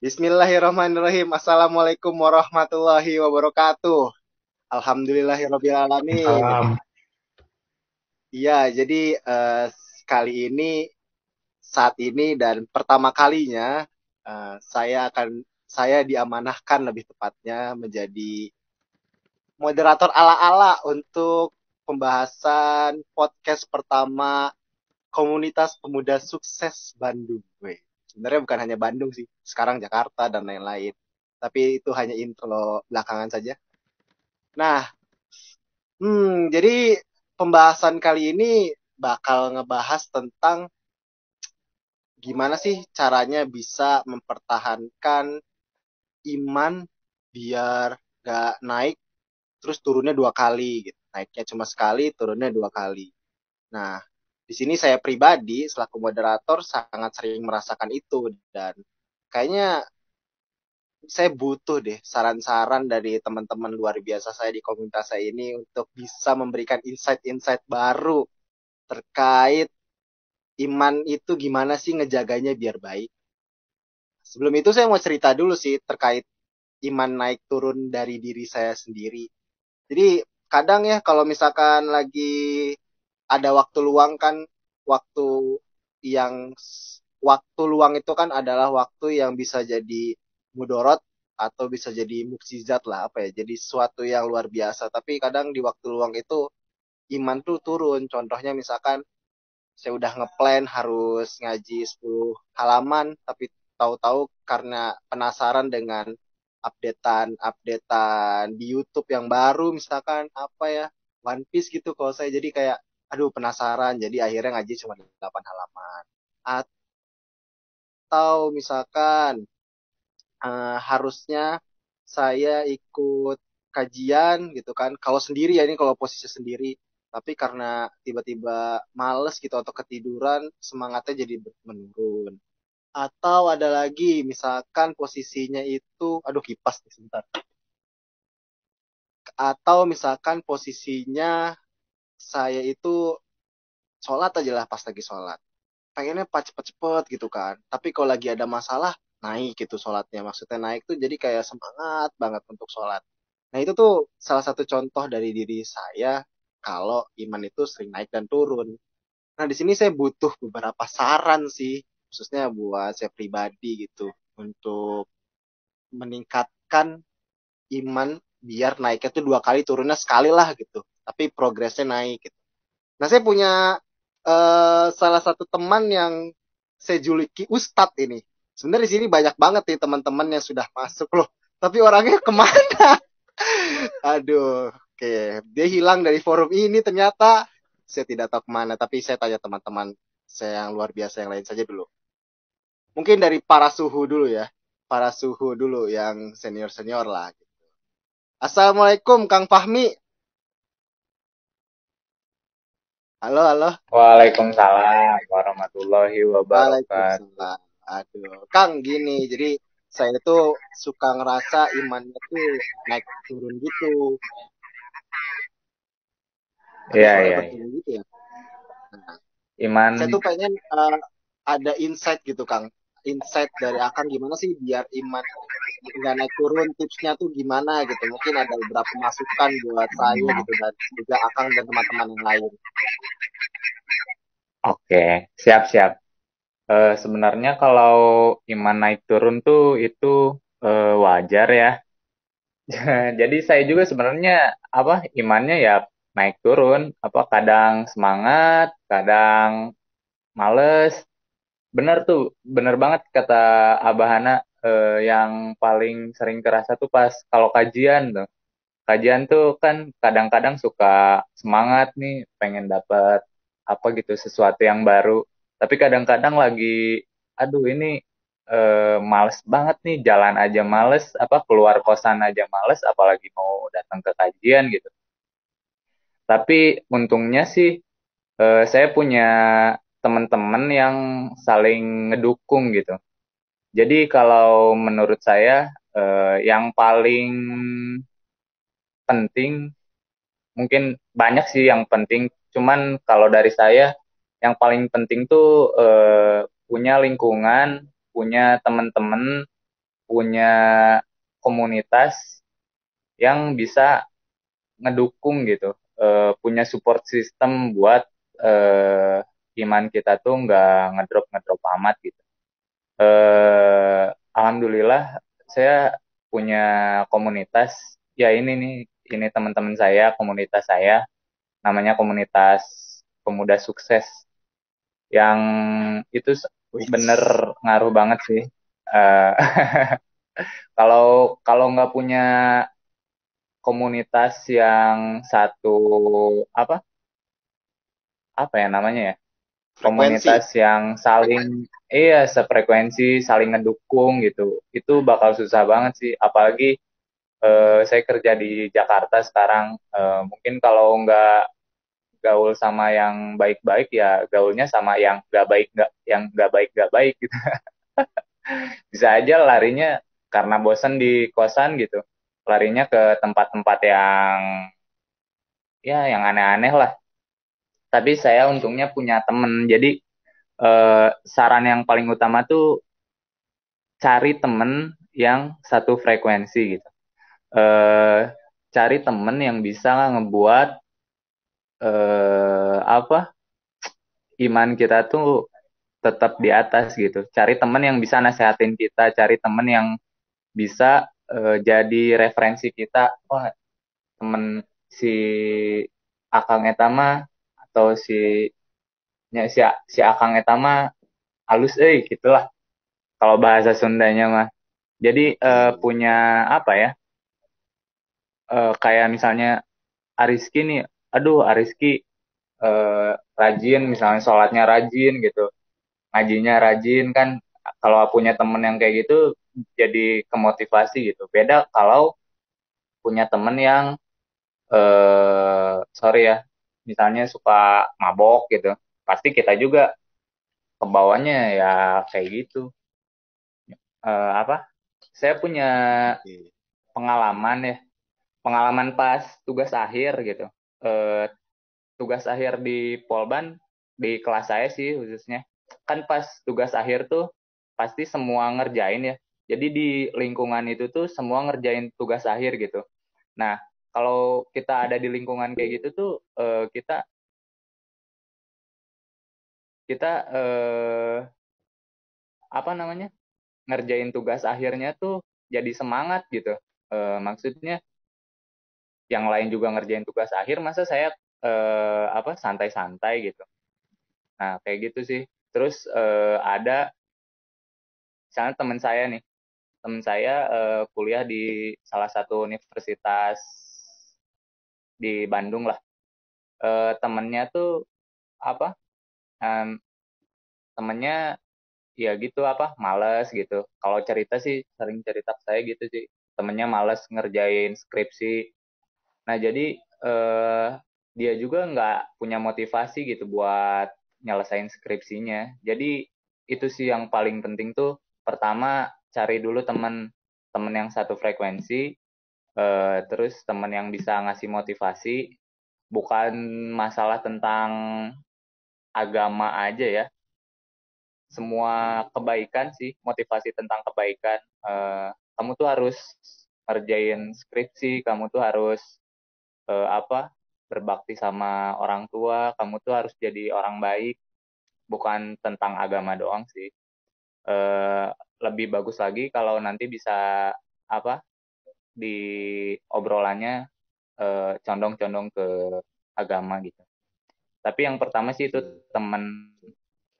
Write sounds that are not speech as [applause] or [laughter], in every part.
Bismillahirrahmanirrahim. Assalamualaikum warahmatullahi wabarakatuh. Alhamdulillahirrahmanirrahim. Salam. Iya, jadi eh, kali ini saat ini dan pertama kalinya eh, saya akan saya diamanahkan lebih tepatnya menjadi moderator ala-ala untuk pembahasan podcast pertama komunitas pemuda sukses Bandung. Sebenarnya bukan hanya Bandung sih, sekarang Jakarta dan lain-lain. Tapi itu hanya intro belakangan saja. Nah, hmm, jadi pembahasan kali ini bakal ngebahas tentang gimana sih caranya bisa mempertahankan iman biar gak naik terus turunnya dua kali gitu. Naiknya cuma sekali, turunnya dua kali. Nah, di sini saya pribadi selaku moderator sangat sering merasakan itu dan kayaknya saya butuh deh saran-saran dari teman-teman luar biasa saya di komunitas saya ini untuk bisa memberikan insight-insight baru terkait iman itu gimana sih ngejaganya biar baik. Sebelum itu saya mau cerita dulu sih terkait iman naik turun dari diri saya sendiri. Jadi kadang ya kalau misalkan lagi ada waktu luang kan waktu yang waktu luang itu kan adalah waktu yang bisa jadi mudorot atau bisa jadi mukjizat lah apa ya jadi sesuatu yang luar biasa. Tapi kadang di waktu luang itu iman tuh turun. Contohnya misalkan saya udah ngeplan harus ngaji 10 halaman tapi tahu-tahu karena penasaran dengan updatean-updatean di YouTube yang baru misalkan apa ya One Piece gitu kalau saya. Jadi kayak aduh penasaran. Jadi akhirnya ngaji cuma 8 halaman. Atau misalkan uh, harusnya saya ikut kajian gitu kan. Kalau sendiri ya ini kalau posisi sendiri. Tapi karena tiba-tiba males gitu atau ketiduran semangatnya jadi menurun. Atau ada lagi misalkan posisinya itu aduh kipas nih sebentar. Atau misalkan posisinya saya itu sholat aja lah pas lagi sholat. Pengennya pas cepet-cepet gitu kan. Tapi kalau lagi ada masalah naik gitu sholatnya. Maksudnya naik tuh jadi kayak semangat banget untuk sholat. Nah itu tuh salah satu contoh dari diri saya kalau iman itu sering naik dan turun. Nah di sini saya butuh beberapa saran sih khususnya buat saya pribadi gitu untuk meningkatkan iman biar naiknya tuh dua kali turunnya sekali lah gitu tapi progresnya naik gitu. Nah saya punya uh, salah satu teman yang saya juliki Ustadz ini. Sebenarnya di sini banyak banget nih teman-teman yang sudah [laughs] masuk loh. Tapi orangnya ke mana? [laughs] Aduh oke. Dia hilang dari forum ini ternyata. Saya tidak tahu ke mana tapi saya tanya teman-teman saya yang luar biasa yang lain saja dulu. Mungkin dari para suhu dulu ya. Para suhu dulu yang senior senior lah gitu. Assalamualaikum Kang Fahmi halo halo. Waalaikumsalam warahmatullahi wabarakatuh. Waalaikumsalam. Aduh. Kang gini jadi saya itu suka ngerasa imannya tuh naik turun gitu. Iya iya. gitu ya? Nah, Iman saya tuh pengen uh, ada insight gitu Kang insight dari Akang gimana sih biar iman nggak naik turun tipsnya tuh gimana gitu mungkin ada beberapa masukan buat saya gitu dan juga Akang dan teman-teman yang lain Oke, siap-siap. Uh, sebenarnya kalau iman naik turun tuh itu uh, wajar ya. [laughs] Jadi saya juga sebenarnya apa imannya ya naik turun, apa kadang semangat, kadang males. Bener tuh, bener banget kata Abah Hana uh, yang paling sering kerasa tuh pas kalau kajian tuh. Kajian tuh kan kadang-kadang suka semangat nih, pengen dapat apa gitu sesuatu yang baru tapi kadang-kadang lagi aduh ini eh, males banget nih jalan aja males apa keluar kosan aja males apalagi mau datang ke kajian gitu tapi untungnya sih eh, saya punya teman-teman yang saling ngedukung gitu. Jadi kalau menurut saya eh, yang paling penting mungkin banyak sih yang penting. Cuman kalau dari saya yang paling penting tuh eh, punya lingkungan, punya teman-teman punya komunitas yang bisa ngedukung gitu, uh, punya support system buat uh, iman kita tuh nggak ngedrop ngedrop amat gitu. Uh, Alhamdulillah saya punya komunitas ya ini nih ini teman-teman saya komunitas saya namanya komunitas pemuda sukses yang itu bener ngaruh banget sih. Uh, [laughs] kalau kalau nggak punya komunitas yang satu apa? Apa ya namanya ya komunitas yang saling iya sefrekuensi saling ngedukung gitu. Itu bakal susah banget sih. Apalagi uh, saya kerja di Jakarta sekarang uh, mungkin kalau nggak gaul sama yang baik-baik ya gaulnya sama yang nggak baik nggak yang nggak baik nggak baik gitu. [laughs] Bisa aja larinya karena bosan di kosan gitu. Larinya ke tempat-tempat yang ya yang aneh-aneh lah tapi saya untungnya punya temen. Jadi eh, saran yang paling utama tuh cari temen yang satu frekuensi gitu. Eh, cari temen yang bisa ngebuat eh, apa iman kita tuh tetap di atas gitu. Cari temen yang bisa nasehatin kita cari temen yang bisa uh, jadi referensi kita. Wah temen si Akang Etama atau si ya, si si akang etama halus eh gitulah. Kalau bahasa Sundanya mah. Jadi uh, punya apa ya? Uh, kayak misalnya Ariski nih aduh Ariski uh, rajin misalnya sholatnya rajin gitu. Ngajinya rajin kan kalau punya temen yang kayak gitu jadi kemotivasi gitu. Beda kalau punya temen yang uh, sorry ya misalnya suka mabok gitu pasti kita juga ke bawahnya ya kayak gitu. Uh, apa? Saya punya pengalaman ya pengalaman pas tugas akhir gitu. Uh, tugas akhir di Polban di kelas saya sih khususnya. Kan pas tugas akhir tuh pasti semua ngerjain ya. Jadi di lingkungan itu tuh semua ngerjain tugas akhir gitu. Nah kalau kita ada di lingkungan kayak gitu tuh uh, kita kita uh, apa namanya ngerjain tugas akhirnya tuh jadi semangat gitu. Uh, maksudnya yang lain juga ngerjain tugas akhir masa saya apa santai-santai gitu. Nah kayak gitu sih. Terus ada misalnya teman saya nih teman saya kuliah di salah satu universitas di Bandung lah. Uh, temennya tuh apa um, temennya ya gitu apa males gitu. Kalau cerita sih sering cerita saya gitu sih. Temennya males ngerjain skripsi. Nah jadi uh, dia juga nggak punya motivasi gitu buat nyelesain skripsinya. Jadi itu sih yang paling penting tuh pertama cari dulu temen temen yang satu frekuensi uh, terus teman yang bisa ngasih motivasi bukan masalah tentang agama aja ya. Semua kebaikan sih motivasi tentang kebaikan. Uh, kamu tuh harus ngerjain skripsi kamu tuh harus uh, apa berbakti sama orang tua kamu tuh harus jadi orang baik. Bukan tentang agama doang sih. Uh, lebih bagus lagi kalau nanti bisa apa di obrolannya eh, condong-condong ke agama gitu. Tapi yang pertama sih itu teman.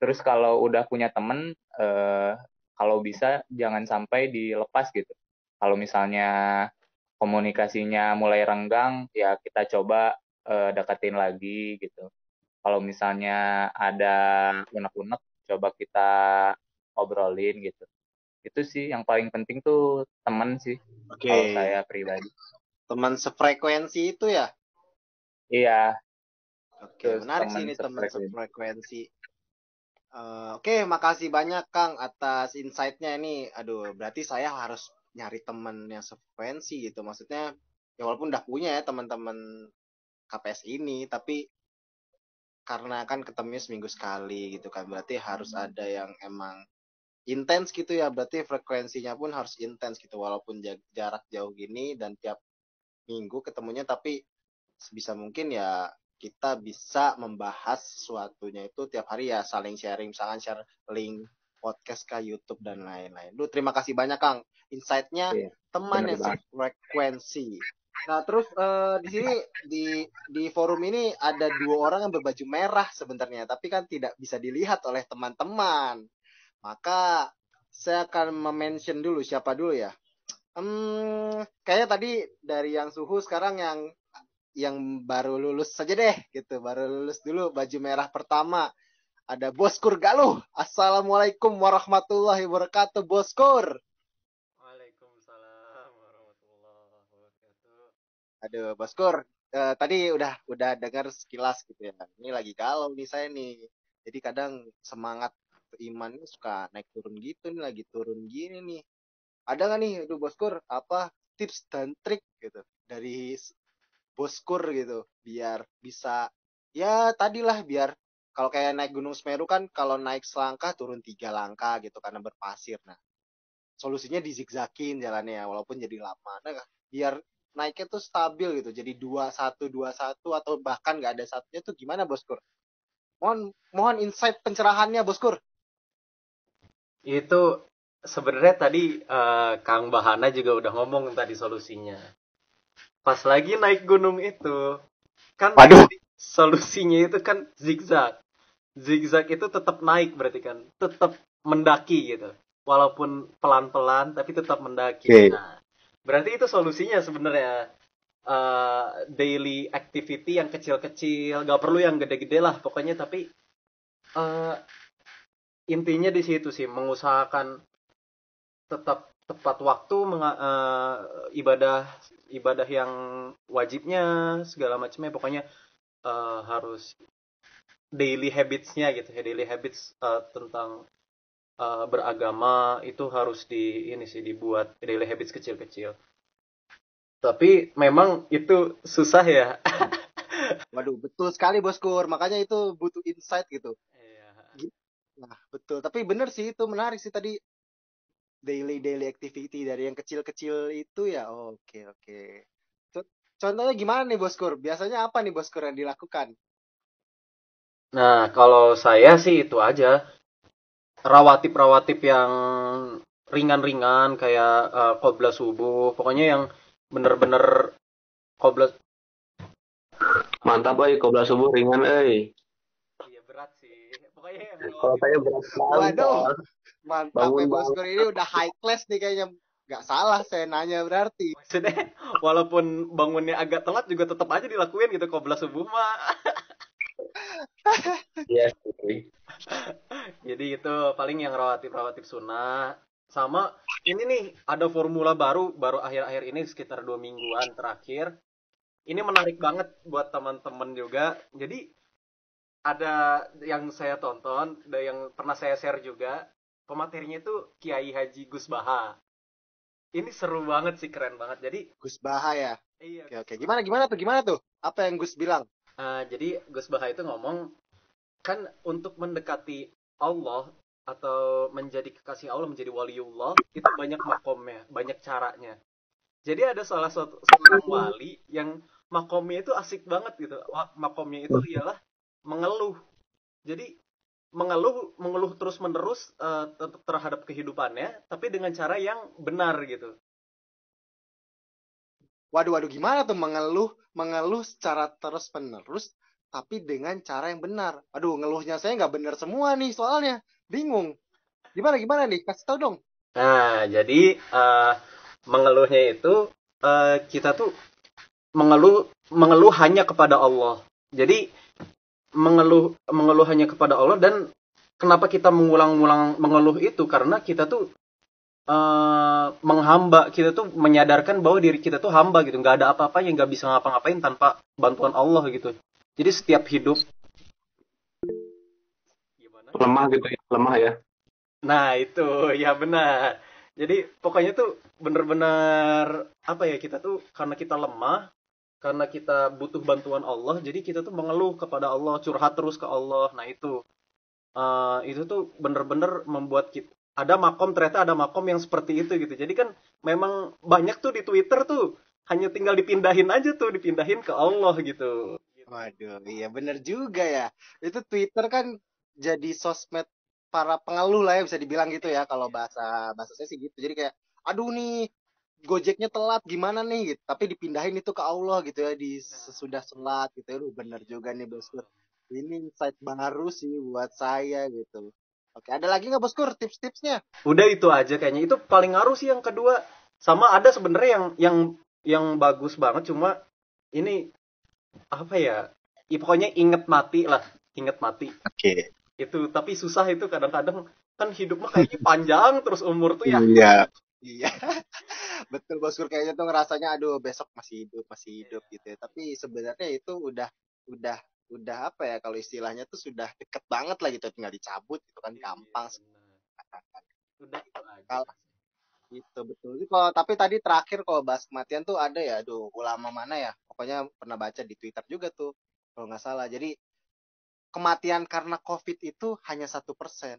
Terus kalau udah punya temen, uh, kalau bisa jangan sampai dilepas gitu. Kalau misalnya komunikasinya mulai renggang, ya kita coba uh, deketin lagi gitu. Kalau misalnya ada unek-unek, coba kita obrolin gitu itu sih yang paling penting tuh teman sih okay. kalau saya pribadi. Teman sefrekuensi itu ya? Iya. Oke okay, menarik sih ini teman sefrekuensi. uh, oke okay, makasih banyak Kang atas insightnya ini. Aduh berarti saya harus nyari teman yang sefrekuensi gitu. Maksudnya ya walaupun udah punya ya teman-teman KPS ini tapi karena kan ketemu seminggu sekali gitu kan berarti harus ada yang emang intens gitu ya berarti frekuensinya pun harus intens gitu walaupun jarak jauh gini dan tiap minggu ketemunya tapi sebisa mungkin ya kita bisa membahas sesuatunya itu tiap hari ya saling sharing misalkan share link podcast ke YouTube dan lain-lain. Lu terima kasih banyak Kang insight-nya iya, teman yang frekuensi. Nah, terus uh, di sini di di forum ini ada dua orang yang berbaju merah sebenarnya, tapi kan tidak bisa dilihat oleh teman-teman. Maka saya akan mention dulu siapa dulu ya. Hmm, kayaknya tadi dari yang suhu sekarang yang yang baru lulus saja deh gitu, baru lulus dulu baju merah pertama. Ada Boskur Galuh. Assalamualaikum warahmatullahi wabarakatuh, Boskur. Aduh, Boskur, uh, tadi udah udah dengar sekilas gitu ya. Ini lagi galau nih saya nih. Jadi kadang semangat iman suka naik turun gitu nih, lagi turun gini nih. Ada nggak nih, aduh Boskur, apa tips dan trik gitu dari Boskur gitu biar bisa ya tadilah biar kalau kayak naik Gunung Semeru kan kalau naik selangkah turun tiga langkah gitu karena berpasir. Nah, solusinya dizigzakin jalannya walaupun jadi lama. Nah, biar naiknya tuh stabil gitu jadi dua satu dua satu atau bahkan nggak ada satunya tuh gimana boskur mohon mohon insight pencerahannya boskur itu sebenarnya tadi uh, Kang Bahana juga udah ngomong tadi solusinya. Pas lagi naik gunung itu kan Waduh. solusinya itu kan zigzag. Zigzag itu tetap naik berarti kan tetap mendaki gitu. Walaupun pelan-pelan tapi tetap mendaki. Okay. nah Berarti itu solusinya sebenarnya. Uh, daily activity yang kecil-kecil, gak perlu yang gede-gede lah pokoknya tapi uh, intinya di situ sih mengusahakan tetap tepat waktu uh, ibadah ibadah yang wajibnya segala macamnya pokoknya uh, harus daily habitsnya gitu ya daily habits uh, tentang uh, beragama itu harus di ini sih dibuat daily habits kecil-kecil. Tapi memang itu susah ya. Waduh, betul sekali boskur. Makanya itu butuh insight gitu. Nah, betul. Tapi bener sih itu menarik sih tadi daily daily activity dari yang kecil-kecil itu ya. Oke, oke. Contohnya gimana nih boskur? Biasanya apa nih boskur yang dilakukan? Nah, kalau saya sih itu aja rawatip-rawatip yang ringan-ringan kayak uh, qobla subuh pokoknya yang bener-bener qobla mantap boy qobla subuh ringan eh iya berat sih pokoknya yang kalau saya berat waduh mantap ya bosku ini udah high class nih kayaknya nggak salah saya nanya berarti maksudnya walaupun bangunnya agak telat juga tetap aja dilakuin gitu qobla subuh mah Iya. Jadi itu paling yang rawatib-rawatib sunnah. Sama ini nih ada formula baru baru akhir-akhir ini sekitar dua mingguan terakhir. Ini menarik banget buat teman-teman juga. Jadi ada yang saya tonton, ada yang pernah saya share juga. Pematerinya itu Kiai Haji Gus Baha. Ini seru banget sih, keren banget. Jadi Gus Baha ya. Iya. Oke, oke. Gimana gimana tuh? Gimana tuh? Apa yang Gus bilang? Uh, jadi Gus Baha itu ngomong kan untuk mendekati Allah atau menjadi kekasih Allah menjadi waliullah itu banyak makomnya, banyak caranya. Jadi ada salah satu seorang wali yang makomnya itu asik banget gitu. Makomnya itu ialah mengeluh. Jadi mengeluh mengeluh terus menerus uh, terhadap kehidupannya, tapi dengan cara yang benar gitu. Waduh, waduh, gimana tuh mengeluh, mengeluh secara terus menerus, tapi dengan cara yang benar. Aduh, ngeluhnya saya nggak benar semua nih soalnya, bingung. Gimana, gimana nih? Kasih tau dong. Nah, jadi uh, mengeluhnya itu uh, kita tuh mengeluh, mengeluh hanya kepada Allah. Jadi mengeluh, mengeluh hanya kepada Allah dan kenapa kita mengulang-ulang mengeluh itu? Karena kita tuh uh, menghamba kita tuh menyadarkan bahwa diri kita tuh hamba gitu. Nggak ada apa-apa yang nggak bisa ngapa-ngapain tanpa bantuan Allah gitu. Jadi setiap hidup gimana? Lemah gitu ya lemah ya. Nah itu. Ya benar. Jadi pokoknya tuh bener-bener apa ya kita tuh karena kita lemah karena kita butuh bantuan Allah jadi kita tuh mengeluh kepada Allah curhat terus ke Allah nah itu uh, itu tuh bener-bener membuat kita ada makom ternyata ada makom yang seperti itu gitu jadi kan memang banyak tuh di Twitter tuh hanya tinggal dipindahin aja tuh dipindahin ke Allah gitu Waduh, iya bener juga ya. Itu Twitter kan jadi sosmed para pengeluh lah ya bisa dibilang gitu ya kalau bahasa bahasa saya sih gitu. Jadi kayak aduh nih Gojeknya telat gimana nih gitu. Tapi dipindahin itu ke Allah gitu ya di sesudah sholat gitu. Aduh bener juga nih Boskur. Ini insight baru sih buat saya gitu. Oke, ada lagi nggak Boskur tips-tipsnya? Udah itu aja kayaknya. Itu paling ngaruh sih yang kedua. Sama ada sebenarnya yang yang yang bagus banget cuma ini apa ya? ya pokoknya inget mati lah inget mati oke okay. itu tapi susah itu kadang-kadang kan hidup mah kayaknya panjang terus umur tuh ya iya iya betul boskur kayaknya tuh ngerasanya aduh besok masih hidup masih hidup gitu ya. Tapi sebenarnya itu udah udah udah apa ya kalau istilahnya tuh sudah deket banget lah gitu tinggal dicabut itu kan iya, gampang udah itu aja kalau itu betul. Kalau tapi tadi terakhir kalau bahas kematian tuh ada ya aduh ulama mana ya? Pokoknya pernah baca di Twitter juga tuh kalau nggak salah. Jadi kematian karena COVID itu hanya satu persen,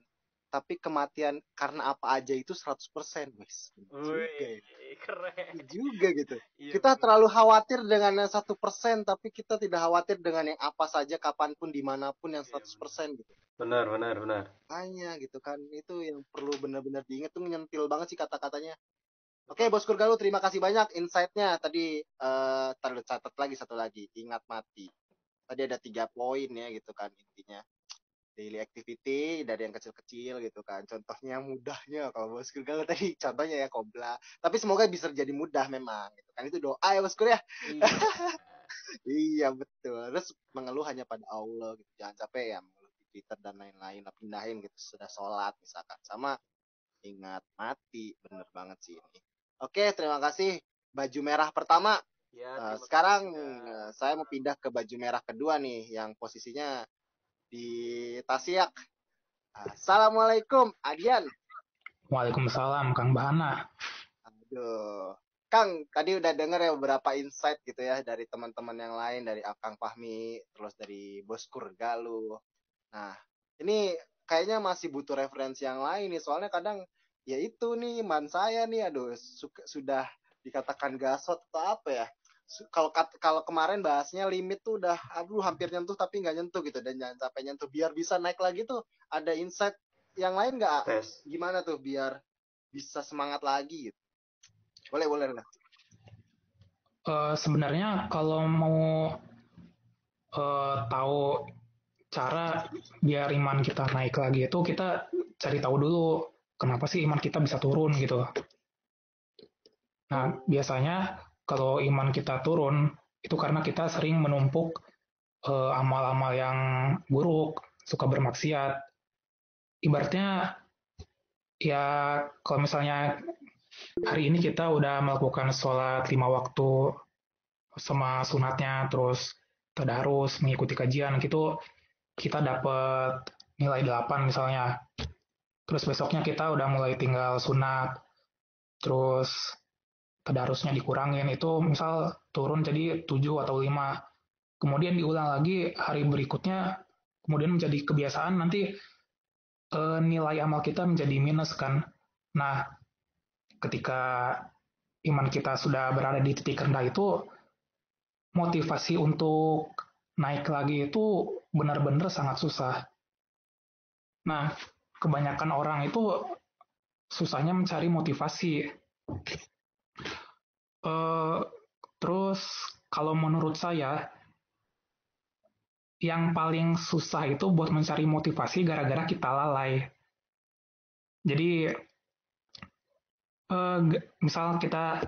tapi kematian karena apa aja itu 100 persen, wis. Wih, keren. Juga gitu. Iya, kita betul. terlalu khawatir dengan yang satu persen, tapi kita tidak khawatir dengan yang apa saja, kapan pun, di mana pun yang 100 iya, persen gitu. Benar, benar, benar. Hanya gitu kan, itu yang perlu benar-benar diingat tuh nyentil banget sih kata-katanya. Oke, Bos Kurgalu, terima kasih banyak insight-nya. Tadi uh, catat lagi satu lagi, ingat mati. Tadi ada tiga poin ya gitu kan intinya. Daily activity dari yang kecil-kecil gitu kan. Contohnya mudahnya kalau Bos Kurgalu tadi [laughs] contohnya ya kobra. Tapi semoga bisa jadi mudah memang gitu kan. Itu doa ya Bos ya. Iya. [laughs] iya betul. Terus mengeluh hanya pada Allah gitu. Jangan capek ya mengeluh di Twitter dan lain-lain. Pindahin gitu sudah sholat misalkan. Sama ingat mati. Bener banget sih ini. Oke, terima kasih. Baju merah pertama. Ya, uh, sekarang uh, saya mau pindah ke baju merah kedua nih, yang posisinya di Tasiak. Assalamualaikum, Adian. Waalaikumsalam, Kang Bahana. Aduh, Kang, tadi udah denger ya beberapa insight gitu ya dari teman-teman yang lain, dari Kang Fahmi, terus dari Bos Kurgalu. Nah, ini kayaknya masih butuh referensi yang lain nih, soalnya kadang ya itu nih man saya nih aduh suka, sudah dikatakan gasot atau apa ya kalau kalau kemarin bahasnya limit tuh udah aduh hampir nyentuh tapi nggak nyentuh gitu dan jangan sampai nyentuh. Biar bisa naik lagi tuh ada insight yang lain nggak gimana tuh biar bisa semangat lagi gitu? Boleh boleh lah uh, sebenarnya kalau mau uh, tahu cara biar iman kita naik lagi itu kita cari tahu dulu kenapa sih iman kita bisa turun gitu. Nah, biasanya kalau iman kita turun, itu karena kita sering menumpuk eh, amal-amal yang buruk, suka bermaksiat. Ibaratnya, ya kalau misalnya hari ini kita udah melakukan sholat lima waktu sama sunatnya, terus tadarus, mengikuti kajian, gitu, kita dapat nilai 8 misalnya terus besoknya kita udah mulai tinggal sunat terus tadarusnya dikurangin. Itu misal turun jadi 7 atau 5 kemudian diulang lagi hari berikutnya kemudian menjadi kebiasaan nanti e, nilai amal kita menjadi minus kan. Nah ketika iman kita sudah berada di titik rendah itu motivasi untuk naik lagi itu benar-benar sangat susah. Nah kebanyakan orang itu susahnya mencari motivasi. Uh, terus kalau menurut saya yang paling susah itu buat mencari motivasi gara-gara kita lalai. Jadi uh, misal kita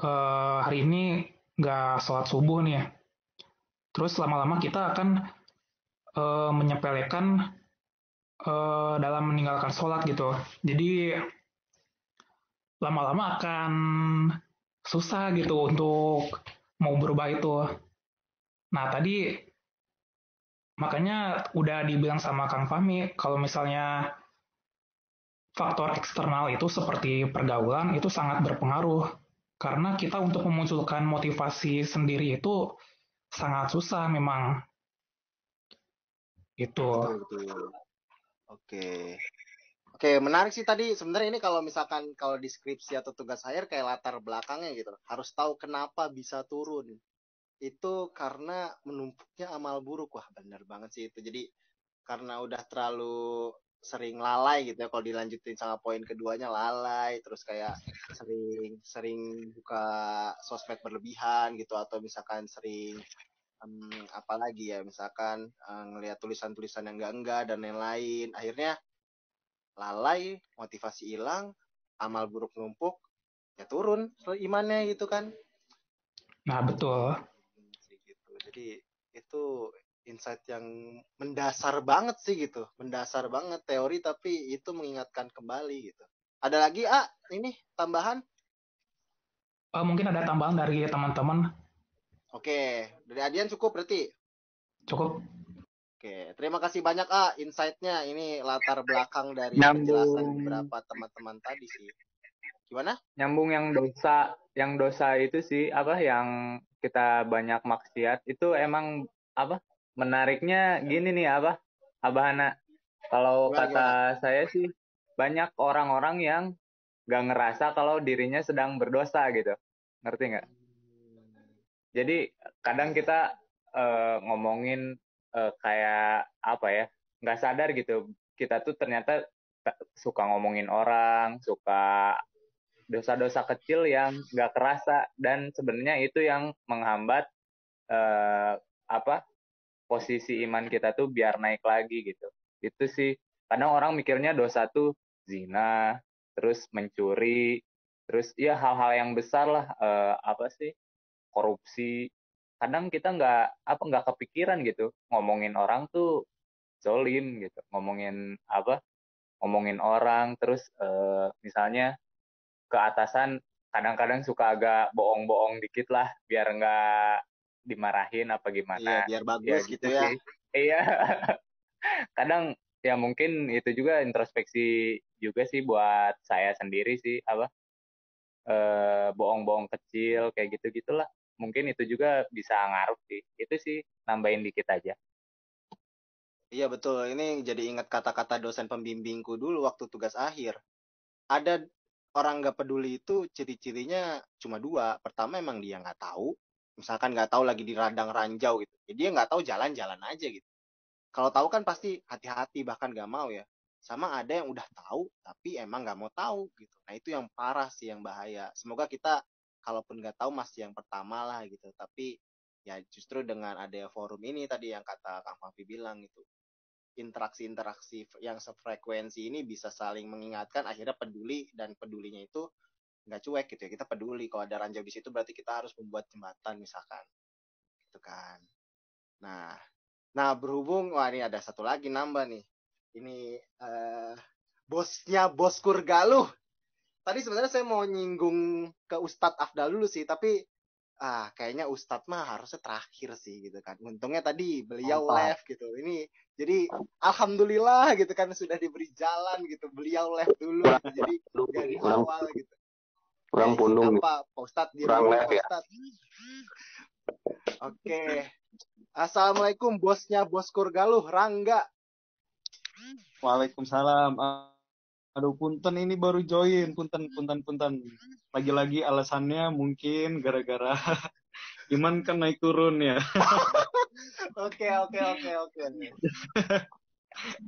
uh, hari ini nggak sholat subuh nih, terus lama-lama kita akan uh, menyepelekan uh, dalam meninggalkan sholat gitu. Jadi lama-lama akan susah gitu untuk mau berubah itu. Nah tadi makanya udah dibilang sama Kang Fahmi kalau misalnya faktor eksternal itu seperti pergaulan itu sangat berpengaruh karena kita untuk memunculkan motivasi sendiri itu sangat susah memang itu. Oke. Oke, menarik sih tadi. Sebenarnya ini kalau misalkan kalau deskripsi atau tugas akhir kayak latar belakangnya gitu. Harus tahu kenapa bisa turun. Itu karena menumpuknya amal buruk. Wah, benar banget sih itu. Jadi karena udah terlalu sering lalai gitu ya kalau dilanjutin sama poin keduanya lalai terus kayak sering sering buka sosmed berlebihan gitu atau misalkan sering um, apalagi ya misalkan um, ngelihat tulisan-tulisan yang enggak enggak dan lain-lain akhirnya lalai motivasi hilang amal buruk numpuk ya turun imannya gitu kan Nah, betul. gitu jadi itu insight yang mendasar banget sih gitu mendasar banget teori tapi itu mengingatkan kembali gitu ada lagi ah ini tambahan Uh, mungkin ada tambahan dari teman-teman. oke dari Adian cukup berarti Cukup. Oke terima kasih banyak ah insightnya. Ini latar belakang dari Nyambung. penjelasan beberapa teman-teman tadi sih. Gimana? Nyambung yang dosa yang dosa itu sih apa yang kita banyak maksiat itu emang apa menariknya gini nih apa Abah Hana. Kalau Gimana, kata saya sih banyak orang-orang yang gak ngerasa kalau dirinya sedang berdosa gitu. Ngerti nggak? Jadi kadang kita eh, ngomongin eh, kayak apa ya nggak sadar gitu. Kita tuh ternyata ta- suka ngomongin orang suka dosa-dosa kecil yang nggak kerasa. Dan sebenarnya itu yang menghambat eh, apa posisi iman kita tuh biar naik lagi gitu. Itu sih. Kadang orang mikirnya dosa tuh zina terus mencuri terus ya hal-hal yang besar lah eh, apa sih korupsi kadang kita nggak apa nggak kepikiran gitu ngomongin orang tuh zolim gitu ngomongin apa ngomongin orang terus eh, misalnya ke atasan kadang-kadang suka agak bohong-bohong dikit lah biar nggak dimarahin apa iya gimana biar ya bagus gitu ya. iya. [laughs] Kadang ya mungkin itu juga introspeksi juga sih buat saya sendiri sih apa eh bohong-bohong kecil kayak gitu gitulah mungkin itu juga bisa ngaruh sih itu sih nambahin dikit aja Iya betul, ini jadi ingat kata-kata dosen pembimbingku dulu waktu tugas akhir. Ada orang nggak peduli itu ciri-cirinya cuma dua. Pertama emang dia nggak tahu, misalkan nggak tahu lagi di radang ranjau gitu. Jadi dia nggak tahu jalan-jalan aja gitu. Kalau tahu kan pasti hati-hati bahkan nggak mau ya. Sama ada yang udah tahu tapi emang nggak mau tahu gitu. Nah itu yang parah sih yang bahaya. Semoga kita kalaupun nggak tahu masih yang pertama lah gitu. Tapi ya justru dengan ada forum ini tadi yang kata Kang Fafi bilang gitu interaksi-interaksi yang sefrekuensi ini bisa saling mengingatkan akhirnya peduli dan pedulinya itu nggak cuek gitu ya. Kita peduli kalau ada ranjau di situ berarti kita harus membuat jembatan misalkan gitu kan. Nah nah berhubung wah ini ada satu lagi nambah nih. Ini eh, bosnya boskur galuh tadi sebenarnya saya mau nyinggung ke Ustadz Afdal dulu sih tapi ah kayaknya Ustadz mah harusnya terakhir sih gitu kan untungnya tadi beliau Mantap. live gitu ini jadi alhamdulillah gitu kan sudah diberi jalan gitu beliau live dulu gitu. jadi dari kurang awal gitu kurang Eh, pundung nih. apa Pak Ustadz di Kurang live ya. Oke Assalamualaikum bosnya Boskur Galuh Rangga Waalaikumsalam. Aduh, punten ini baru join, punten, punten, punten. Lagi-lagi alasannya mungkin gara-gara [laughs] iman kan naik turun ya. [laughs] oke oke oke oke oke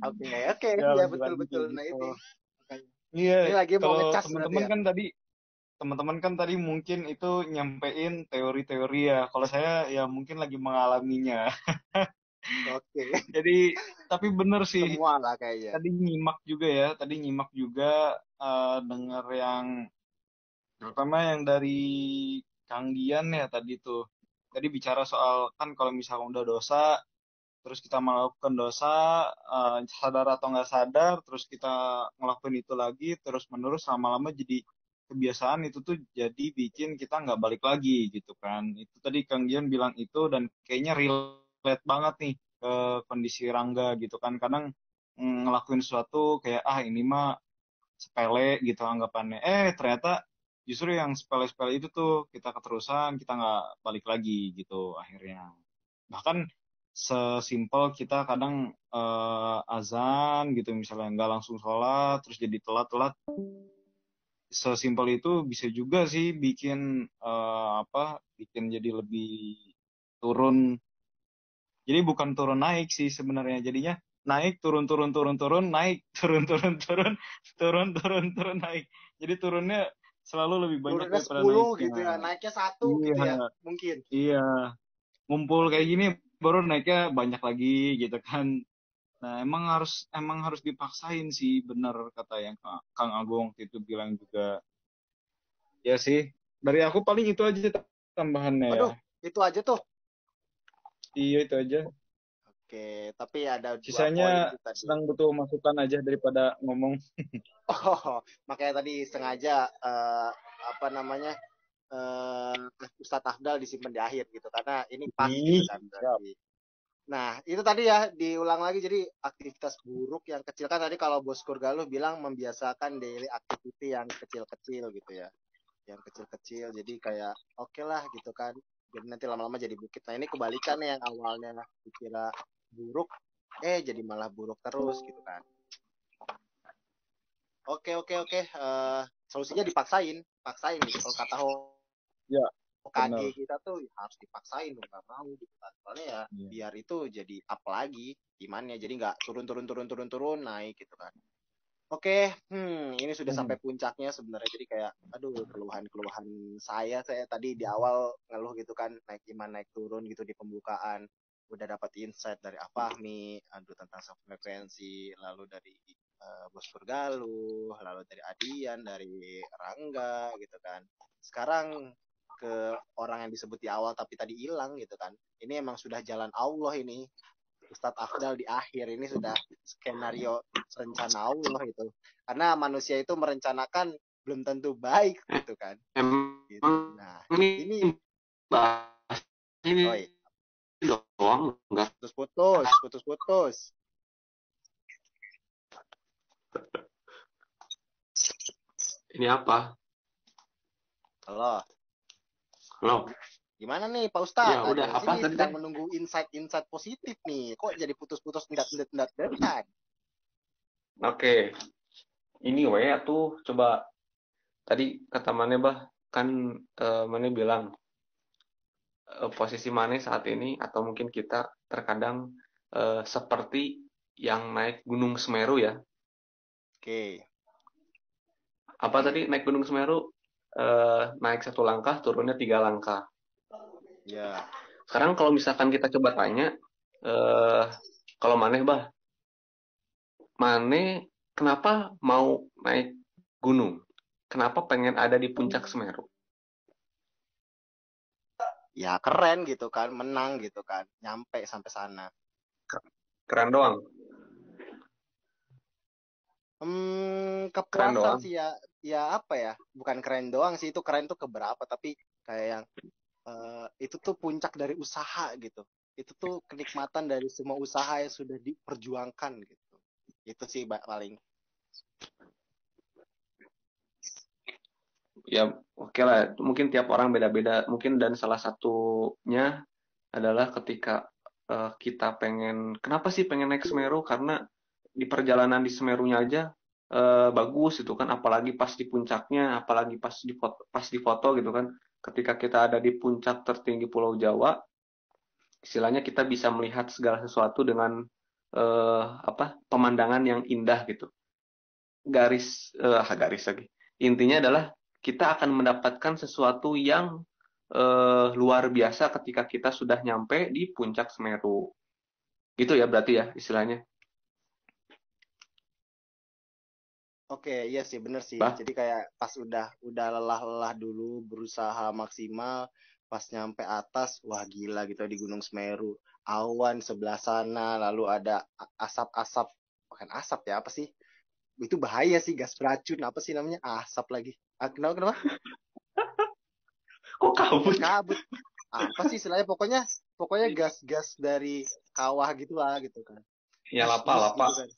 oke Ya, ya lagi-lagi betul betul kayak nah gitu. ini Iya, Ini lagi mau kalau ngecas teman-teman ya? kan tadi, teman-teman kan tadi mungkin itu nyampein teori-teori ya. Kalau saya ya mungkin lagi mengalaminya. [laughs] oke Jadi, tapi bener sih, semua lah kayaknya tadi nyimak juga ya, tadi nyimak juga eh, denger yang terutama yang dari Kang Dian ya tadi tuh. Tadi bicara soal kan kalau misalnya udah dosa, terus kita melakukan dosa, eh, sadar atau nggak sadar, terus kita ngelakuin itu lagi, terus menerus lama-lama jadi kebiasaan itu tuh jadi bikin kita nggak balik lagi gitu kan. Itu tadi Kang Dian bilang itu dan kayaknya relate banget nih ke kondisi Rangga gitu kan. Kadang mm, ngelakuin sesuatu kayak ah ini mah sepele gitu anggapannya. Eh ternyata justru yang sepele-sepele itu tuh kita keterusan, kita nggak balik lagi gitu akhirnya. Bahkan sesimpel kita kadang eh, azan gitu misalnya nggak langsung sholat terus jadi telat-telat sesimpel itu bisa juga sih bikin eh, apa bikin jadi lebih turun jadi bukan turun naik sih sebenarnya jadinya naik turun turun turun turun naik [laughs] turun turun turun turun turun turun naik jadi turunnya selalu lebih banyak Turunnya daripada 10 naiknya. gitu ya, naiknya satu gitu Iya. ya, mungkin. Iya, ngumpul kayak gini baru naiknya banyak lagi gitu kan. Nah emang harus emang harus dipaksain sih bener kata yang Ka- Kang Agung waktu itu bilang juga. Ya sih, dari aku paling itu aja tambahannya ya. Waduh, itu aja tuh. Iya itu aja. Oke, tapi ada dua Sisanya poin sedang butuh masukan aja daripada ngomong. [laughs] Oh, makanya tadi sengaja eh, apa namanya eh Ustadz Afdal disimpan di akhir gitu karena ini pas Ih, gitu kan berarti. Nah, itu tadi ya diulang lagi jadi aktivitas buruk yang kecil kan tadi kalau Bos Kurgaluh bilang membiasakan daily activity yang kecil-kecil gitu ya. Yang kecil-kecil jadi kayak oke lah gitu kan. Jadi nanti lama-lama jadi bukit. Nah, ini kebalikan yang awalnya dikira buruk eh jadi malah buruk terus gitu kan. Oke oke oke Eh, solusinya dipaksain, paksain gitu. Kalau kata Ya, Hokage benar. kita tuh ya harus dipaksain dong nggak mau gitu kan. Soalnya ya Iya. biar itu jadi up lagi gimana jadi nggak turun turun turun turun turun naik gitu kan. Oke, hmm, ini sudah Hmm. sampai puncaknya sebenarnya. Jadi kayak, aduh, keluhan-keluhan saya, saya tadi di awal ngeluh gitu kan, naik iman, naik turun gitu di pembukaan. Udah dapat insight dari Afahmi, aduh tentang frekuensi, lalu dari eh, Bos Purgaluh, lalu dari Adian, dari Rangga gitu kan. Sekarang ke orang yang disebut di awal tapi tadi hilang gitu kan. Ini emang sudah jalan Allah ini. Ustadz Afdal di akhir ini sudah skenario rencana Allah itu. Karena manusia itu merencanakan belum tentu baik gitu kan. Gitu. Nah, ini ini bahas ini oi, doang enggak putus-putus, putus-putus. ini apa? Halo, Halo. Gimana nih Pak Ustadz? Ya, udah, Ada apa sini tadi, sedang menunggu insight-insight positif nih. Kok jadi putus-putus endat-endat endat Oke. Ini we tuh coba tadi kata Mane bah kan eh, Mane bilang eh, posisi Mane saat ini atau mungkin kita terkadang eh, seperti yang naik Gunung Semeru ya. Oke. Apa tadi naik Gunung Semeru eh, naik satu langkah turunnya tiga langkah. Ya. Sekarang kalau misalkan kita coba tanya, eh, kalau Maneh bah, Maneh kenapa mau naik gunung? Kenapa pengen ada di puncak Semeru? Ya keren gitu kan, menang gitu kan, nyampe sampai sana. Keren doang. Hmm, Keren doang. sih ya, ya apa ya? Bukan keren doang sih, itu keren tuh keberapa, tapi kayak yang eh, itu tuh puncak dari usaha gitu. Itu tuh kenikmatan dari semua usaha yang sudah diperjuangkan gitu. Itu sih paling. Ya, oke lah. Mungkin tiap orang beda-beda. Mungkin dan salah satunya adalah ketika eh, kita pengen, kenapa sih pengen naik Semeru? Karena di perjalanan di Semerunya aja eh, bagus itu kan, apalagi pas di puncaknya, apalagi pas di foto, pas di foto gitu kan. Ketika kita ada di puncak tertinggi Pulau Jawa, istilahnya kita bisa melihat segala sesuatu dengan eh, apa pemandangan yang indah gitu. Garis, eh, garis lagi. Intinya adalah kita akan mendapatkan sesuatu yang eh, luar biasa ketika kita sudah nyampe di puncak Semeru. Gitu ya berarti ya istilahnya. Oke, iya sih, bener sih. Bah, Jadi kayak pas udah udah lelah-lelah dulu, berusaha maksimal, pas nyampe atas, wah gila gitu di Gunung Semeru. Awan sebelah sana, lalu ada asap-asap, bukan asap ya, apa sih? Itu bahaya sih, gas beracun, apa sih namanya? Asap lagi. Ah, kenapa, kenapa? kok kabut? Kabut. Apa sih istilahnya? Pokoknya, pokoknya gas-gas dari kawah gitu lah, gitu kan. Ya Bus-bus lapa, lapa. gitu kan.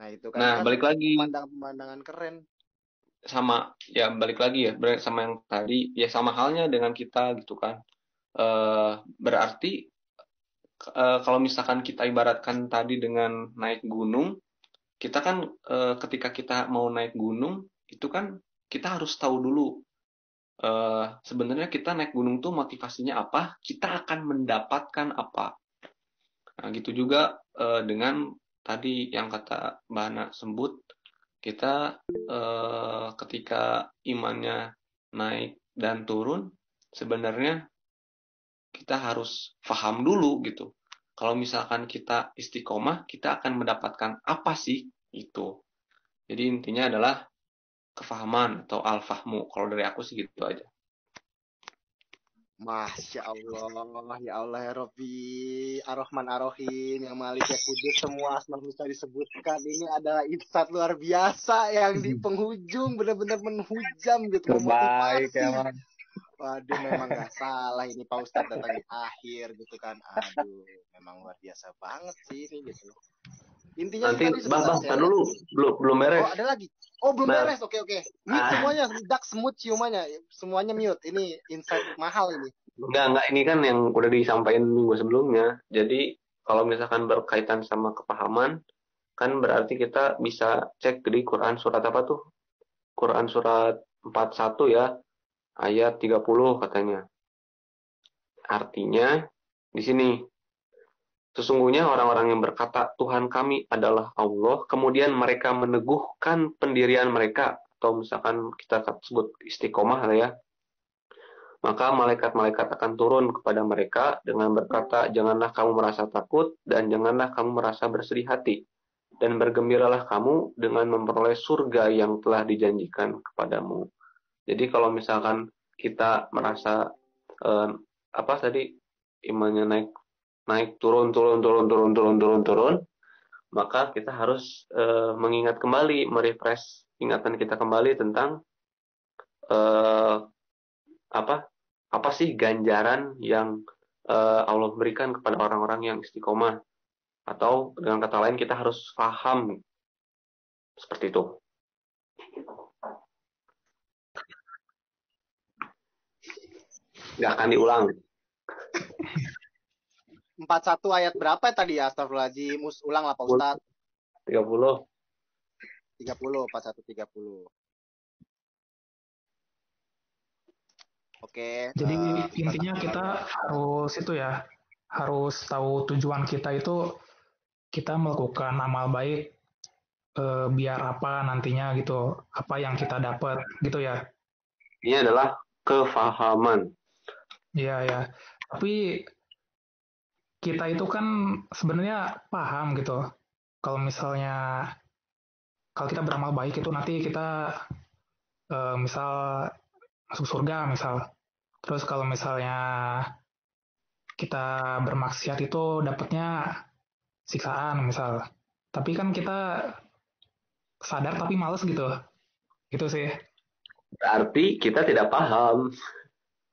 Nah, itu kan, Nah, kan balik lagi pemandangan-pemandangan keren. sama ya balik lagi ya sama yang tadi ya sama halnya dengan kita gitu kan. Eh berarti eh, kalau misalkan kita ibaratkan tadi dengan naik gunung, kita kan eh, ketika kita mau naik gunung itu kan kita harus tahu dulu eh, sebenarnya kita naik gunung tuh motivasinya apa, kita akan mendapatkan apa. Nah, gitu juga eh, dengan tadi yang kata Mbak Hana sebut, kita eh, ketika imannya naik dan turun, sebenarnya kita harus paham dulu gitu. Kalau misalkan kita istiqomah, kita akan mendapatkan apa sih itu. Jadi intinya adalah kefahaman atau al-fahmu. Kalau dari aku sih gitu aja. Masya Allah, ya Allah ya Robbi, Ar-Rahman Ar-Rahim, yang Malik ya Kudus, semua asma bisa disebutkan. Ini adalah insight luar biasa yang di penghujung benar-benar menghujam gitu. Terbaik emang. Waduh, memang nggak salah ini Pak Ustadz datang di akhir gitu kan. Aduh, memang luar biasa banget sih ini gitu. Intinya Nanti tadi bang tar dulu belum belum beres. Oh, ada lagi. Oh, belum Nah. beres. Oke, oke. Mute Ah. semuanya, dak semut ciumannya. Semuanya mute. Ini insight mahal ini. Enggak enggak ini kan yang udah disampaikan minggu sebelumnya. Jadi kalau misalkan berkaitan sama kepahaman kan berarti kita bisa cek di Quran surat apa tuh? Quran surat 41 ya ayat 30 katanya. Artinya di sini Sesungguhnya orang-orang yang berkata Tuhan kami adalah Allah, kemudian mereka meneguhkan pendirian mereka, atau misalkan kita sebut istiqomah ya, maka malaikat-malaikat akan turun kepada mereka dengan berkata, janganlah kamu merasa takut dan janganlah kamu merasa bersedih hati. Dan bergembiralah kamu dengan memperoleh surga yang telah dijanjikan kepadamu. Jadi kalau misalkan kita merasa eh, apa tadi imannya naik naik turun turun turun turun turun turun turun maka kita harus eh, mengingat kembali merefresh ingatan kita kembali tentang eh, apa apa sih ganjaran yang eh, Allah berikan kepada orang-orang yang istiqomah. Atau dengan kata lain kita harus paham seperti itu. Nggak akan diulang 41 ayat berapa ya tadi ya? Astagfirullahaladzim. Ulang lah Pak Ustadz. 30 30, 41, 30. Oke. Jadi eh, intinya kita harus itu ya, harus tahu tujuan kita itu kita melakukan amal baik eh, biar apa nantinya gitu, apa yang kita dapat gitu ya. ini adalah kefahaman Iya ya. Tapi kita itu kan sebenarnya paham gitu. Kalau misalnya kalau kita beramal baik itu nanti kita eh, misal masuk surga misal. Terus kalau misalnya kita bermaksiat itu dapatnya siksaan misal. Tapi kan kita sadar tapi males gitu. Gitu sih. berarti kita tidak paham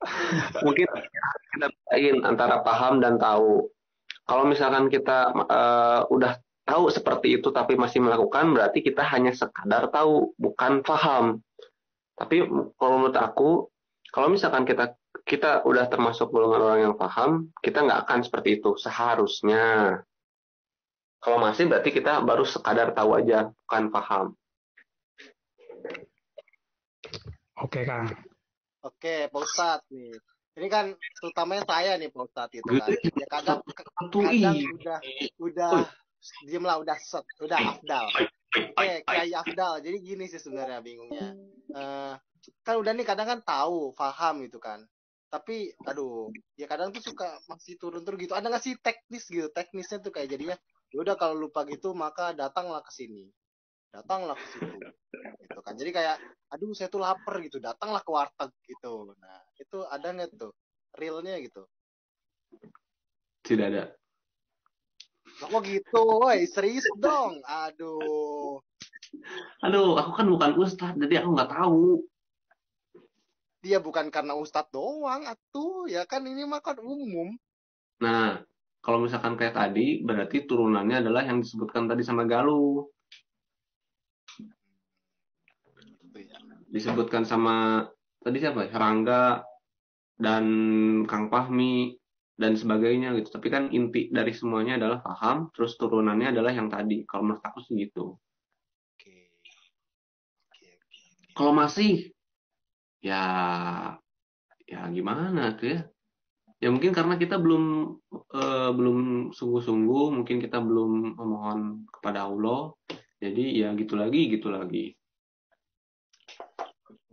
[laughs] mungkin kita bedain antara paham dan tahu kalau misalkan kita eh, udah tahu seperti itu tapi masih melakukan berarti kita hanya sekadar tahu bukan paham tapi kalau menurut aku kalau misalkan kita kita udah termasuk golongan orang yang paham kita nggak akan seperti itu seharusnya kalau masih berarti kita baru sekadar tahu aja bukan paham Oke, Kang. Oke, Pak Ustadz nih. Ini kan terutamanya saya nih Pak Ustadz itu kan. Ya kadang kadang udah udah diem lah udah set, udah afdal. Oke, Kiai Afdal. Jadi gini sih sebenarnya bingungnya. Eh, kan udah nih kadang kan tahu, paham gitu kan. Tapi aduh, ya kadang tuh suka masih turun-turun gitu. Ada nggak sih teknis gitu? Teknisnya tuh kayak jadinya ya udah kalau lupa gitu maka datanglah ke sini. Datanglah ke situ. Gitu kan. Jadi kayak aduh saya tuh lapar gitu, datanglah ke warteg gitu. Nah, itu ada nggak tuh realnya gitu? tidak ada Kok gitu, woi serius dong. Aduh, Aduh, aku kan bukan ustadz, jadi aku nggak tahu. dia bukan karena ustadz doang, atuh ya kan ini mah kan umum. Nah, kalau misalkan kayak tadi, berarti turunannya adalah yang disebutkan tadi sama Galuh. Ya. Disebutkan sama tadi siapa? ya? Rangga dan Kang Fahmi. dan sebagainya gitu. Tapi kan inti dari semuanya adalah paham, terus turunannya adalah yang tadi. Kalau menurut aku sih gitu. Oke. Oke, oke. Kalau masih ya ya gimana tuh ya? Ya mungkin karena kita belum eh, belum sungguh-sungguh, mungkin kita belum memohon kepada Allah. Jadi ya gitu lagi, gitu lagi.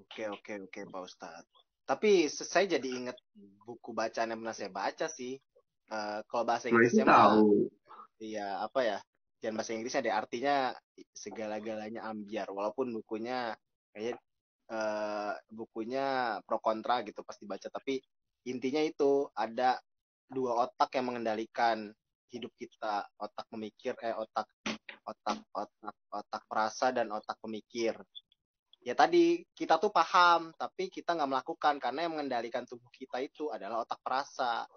Oke, oke, oke, Pak Ustadz. Tapi saya jadi ingat buku bacaan yang pernah saya baca sih. Eh, kalau bahasa Nah Inggrisnya mah, tahu. iya apa ya? Jangan bahasa Inggrisnya deh. Artinya segala-galanya ambiar. Walaupun bukunya kayak eh, bukunya pro kontra gitu pas dibaca. Tapi intinya itu ada dua otak yang mengendalikan hidup kita. Otak memikir, eh otak otak otak otak perasa dan otak pemikir ya tadi kita tuh paham tapi kita nggak melakukan karena yang mengendalikan tubuh kita itu adalah otak perasa.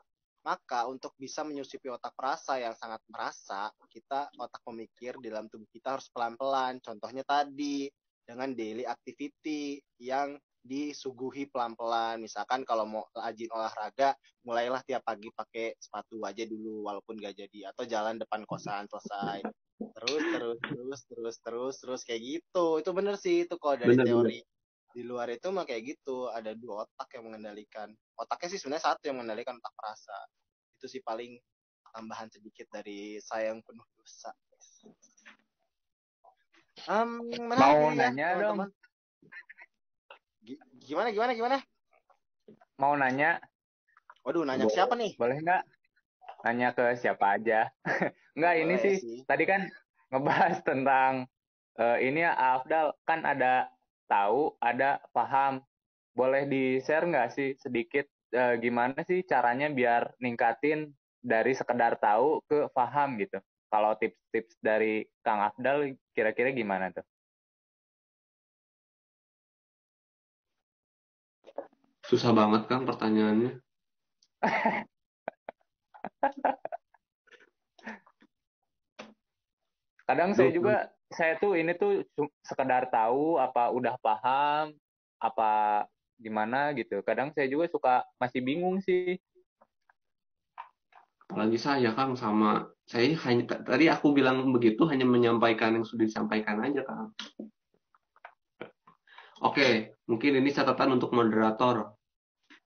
Maka untuk bisa menyusupi otak perasa yang sangat merasa kita otak pemikir di dalam tubuh kita harus pelan-pelan. Contohnya tadi dengan daily activity yang disuguhi pelan-pelan. Misalkan kalau mau rajin olahraga mulailah tiap pagi pakai sepatu aja dulu walaupun gak jadi atau jalan depan kosan selesai terus terus terus terus terus terus kayak gitu. Itu bener sih itu kalau dari Bener, bener. teori di luar itu mah kayak gitu. Ada dua otak yang mengendalikan. Otaknya sih sebenarnya satu yang mengendalikan otak perasa. Itu sih paling tambahan sedikit dari saya yang penuh dosa. Menarik Mau ya, nanya dong. Gi- gimana gimana gimana? Mau nanya, waduh nanya ke siapa nih? Boleh nggak? Nanya ke siapa aja. [laughs] Nggak, ini sih, sih. tadi kan ngebahas tentang eh, ini ya, Afdal, kan ada tahu, ada paham. Boleh di-share nggak sih sedikit eh, gimana sih caranya biar ningkatin dari sekedar tahu ke paham gitu? Kalau tips-tips dari Kang Afdal kira-kira gimana tuh? Susah banget kan pertanyaannya. [laughs] Kadang saya juga saya tuh ini tuh sekedar tahu apa udah paham apa gimana gitu. Kadang saya juga suka masih bingung sih. apalagi saya Kang sama saya hanya tadi aku bilang begitu hanya menyampaikan yang sudah disampaikan aja Kang. Oke, mungkin ini catatan untuk moderator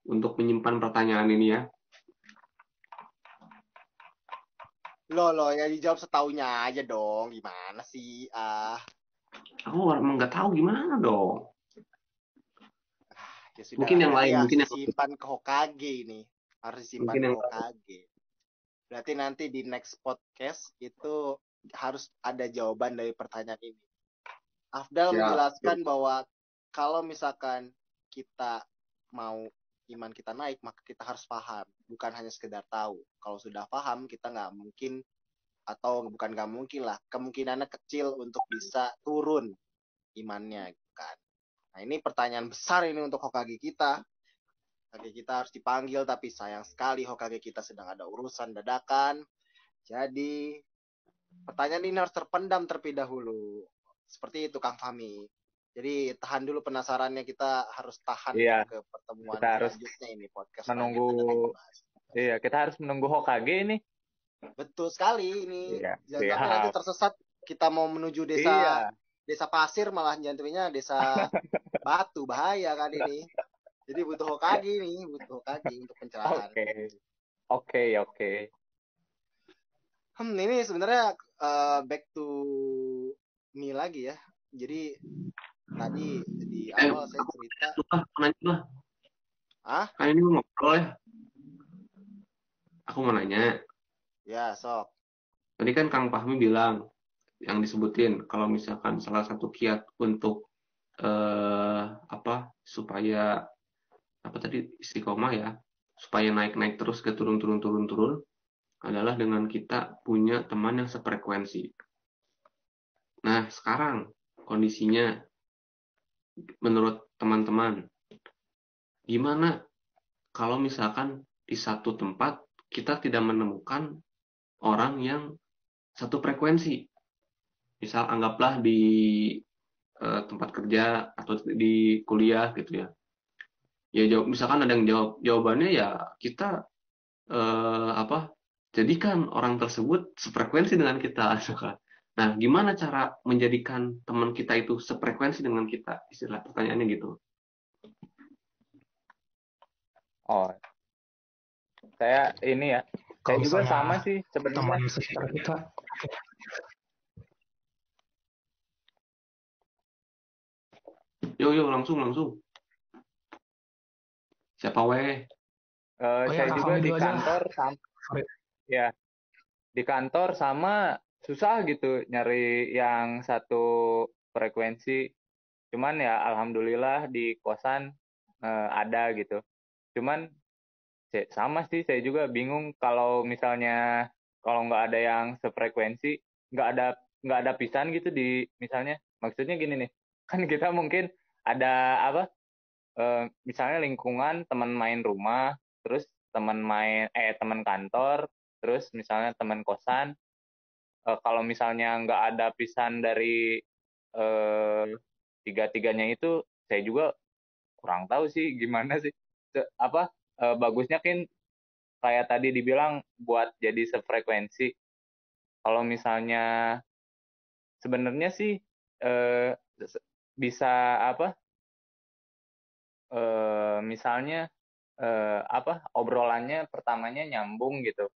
untuk menyimpan pertanyaan ini ya. Loh, loh, ya dijawab setaunya aja dong. Gimana sih? Ah, Aku emang nggak tahu gimana dong. ya sudah. Mungkin yang lain, ya mungkin yang simpan ke Hokage ini. Harus disimpan Mungkin ke yang. Hokage. Berarti nanti di next podcast itu harus ada jawaban dari pertanyaan ini. Afdal Ya, menjelaskan bahwa kalau misalkan kita mau iman kita naik, maka kita harus paham, bukan hanya sekedar tahu. Kalau sudah paham, kita nggak mungkin atau bukan nggak mungkin lah, kemungkinannya kecil untuk bisa turun imannya, kan? Nah ini pertanyaan besar ini untuk Hokage kita. Hokage kita harus dipanggil, tapi sayang sekali Hokage kita sedang ada urusan dadakan. Jadi pertanyaan ini harus terpendam terlebih dahulu. Seperti itu Kang Fahmi. Jadi tahan dulu penasarannya kita harus tahan Iya. ke pertemuan Kita harus selanjutnya ini podcast menunggu- dibahas. Iya, kita harus menunggu Hokage ini. Betul sekali ini. Iya, Jangan sampai nanti tersesat kita mau menuju desa Iya. desa pasir malah jantungnya desa [laughs] batu bahaya kan ini. Jadi butuh Hokage nih, butuh Hokage untuk pencerahan. Oke. Oke, oke. Hmm, ini sebenarnya eh, back to me lagi ya. Jadi tadi di Eh, awal saya cerita, Lah, mau nanya lah. ah, Kan ini mau ngobrol ya. Aku mau nanya. ya sok. Tadi kan Kang Fahmi bilang yang disebutin kalau misalkan salah satu kiat untuk eh, apa supaya apa tadi istiqomah ya supaya naik-naik terus ke turun-turun-turun-turun adalah dengan kita punya teman yang sefrekuensi. Nah, sekarang kondisinya menurut teman-teman gimana kalau misalkan di satu tempat kita tidak menemukan orang yang satu frekuensi. Misal anggaplah di eh, tempat kerja atau di kuliah gitu ya. Ya jawab misalkan ada yang jawab jawabannya ya kita eh, apa jadikan orang tersebut sefrekuensi dengan kita misalkan. [laughs] Nah, gimana cara menjadikan teman kita itu sefrekuensi dengan kita? Istilah pertanyaannya gitu. Oh, saya ini ya, saya Kalau juga misalnya sama sih sebenarnya. teman sekitar kita, Yo yo langsung langsung. Siapa weh? Eh, oh ya saya Kak juga di aja. kantor sama ya di kantor sama susah gitu nyari yang satu frekuensi. Cuman ya alhamdulillah di kosan eh, ada gitu. Cuman sama sih saya juga bingung kalau misalnya kalau nggak ada yang sefrekuensi, nggak ada nggak ada pisan gitu di misalnya maksudnya gini nih [laughs] kan kita mungkin ada apa eh, misalnya lingkungan teman main rumah terus teman main eh teman kantor terus misalnya teman kosan Eh, kalau misalnya nggak ada pisan dari eh, tiga-tiganya itu saya juga kurang tahu sih gimana sih. Apa eh, bagusnya kan kayak tadi dibilang buat jadi sefrekuensi. Kalau misalnya sebenarnya sih se- bisa apa eh, misalnya eh, apa obrolannya pertamanya nyambung gitu.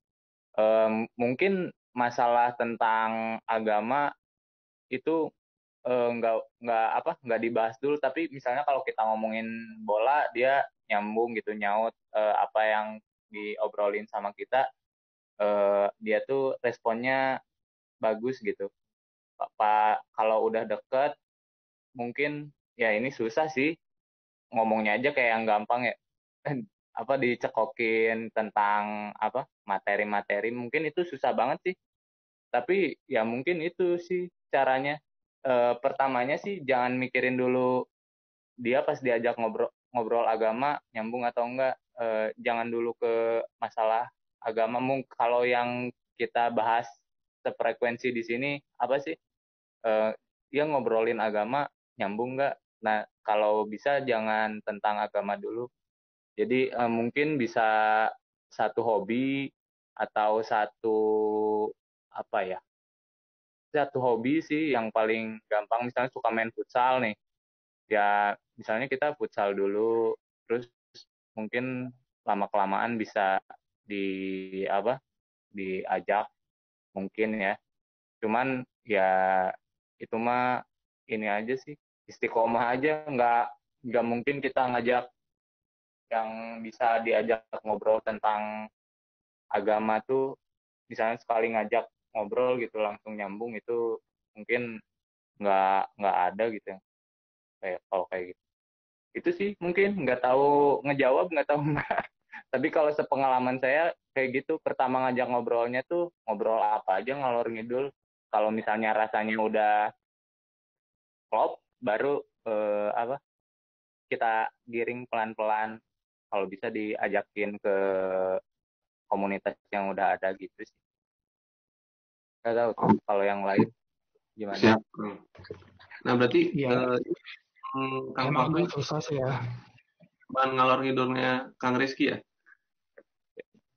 Em, mungkin masalah tentang agama itu eh, nggak nggak apa nggak dibahas dulu. Tapi misalnya kalau kita ngomongin bola dia nyambung gitu nyaut eh, apa yang diobrolin sama kita eh, dia tuh responnya bagus gitu. Apa kalau udah deket mungkin ya ini susah sih ngomongnya aja kayak yang gampang ya [laughs] apa dicekokin tentang apa materi-materi. Mungkin itu susah banget sih. Tapi ya mungkin itu sih caranya. Eh, pertamanya sih jangan mikirin dulu dia pas diajak ngobrol ngobrol agama nyambung atau enggak. Eh, jangan dulu ke masalah agama. Mungkin kalau yang kita bahas sefrekuensi di sini apa sih? Eh, dia ngobrolin agama nyambung enggak? Nah kalau bisa jangan tentang agama dulu jadi eh, mungkin bisa satu hobi atau satu apa ya satu hobi sih yang paling gampang. Misalnya suka main futsal nih. Ya misalnya kita futsal dulu terus mungkin lama kelamaan bisa di apa diajak mungkin ya. Cuman ya itu mah ini aja sih istiqomah aja. Nggak nggak mungkin kita ngajak yang bisa diajak ngobrol tentang agama tuh misalnya sekali ngajak ngobrol gitu langsung nyambung itu mungkin nggak nggak ada gitu ya kayak kalau kayak gitu. Itu sih mungkin nggak tahu ngejawab nggak tahu [laughs] nggak. Tapi kalau sepengalaman saya kayak gitu pertama ngajak ngobrolnya tuh ngobrol apa aja ngalor ngidul. Kalau misalnya rasanya udah klop baru eh, apa kita giring pelan-pelan kalau bisa diajakin ke komunitas yang udah ada gitu sih nggak tahu kalau yang lain gimana Siap. Nah, berarti Iya. eh, hmm, Kang emang Fahmi agak susah sih ya. bahan ngalor ngidulnya Kang Rizky ya?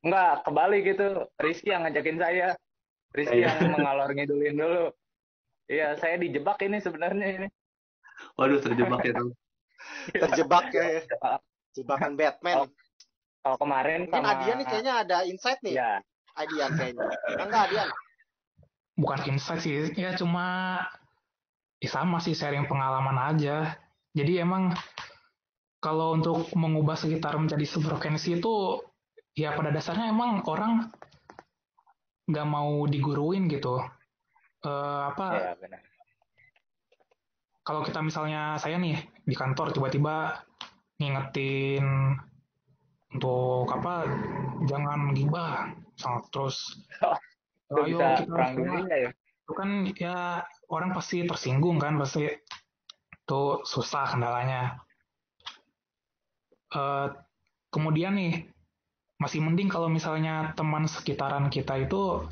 Enggak, kebalik gitu. Rizky yang ngajakin saya. Rizky Iya. yang mengalor ngidulin dulu. Iya, saya dijebak ini sebenarnya ini. Waduh, terjebak ya, Kang. [laughs] Terjebak ya. Jebakan Batman. Kalau kemarin Mungkin sama Adian nih kayaknya ada insight nih. Iya, Adian kayaknya. Enggak Adian. Bukan insight sih, ya cuma ya sama sih sharing pengalaman aja. Jadi emang kalau untuk mengubah sekitar menjadi sefrekuensi itu ya pada dasarnya emang orang nggak mau diguruin gitu. Eh, apa iya benar. kalau kita misalnya saya nih di kantor tiba-tiba ngingetin untuk apa jangan gibah. Terus Itu ayo kita perang harus dunia ya. itu kan ya orang pasti tersinggung kan pasti itu susah kendalanya. Eh, kemudian nih masih mending kalau misalnya teman sekitaran kita itu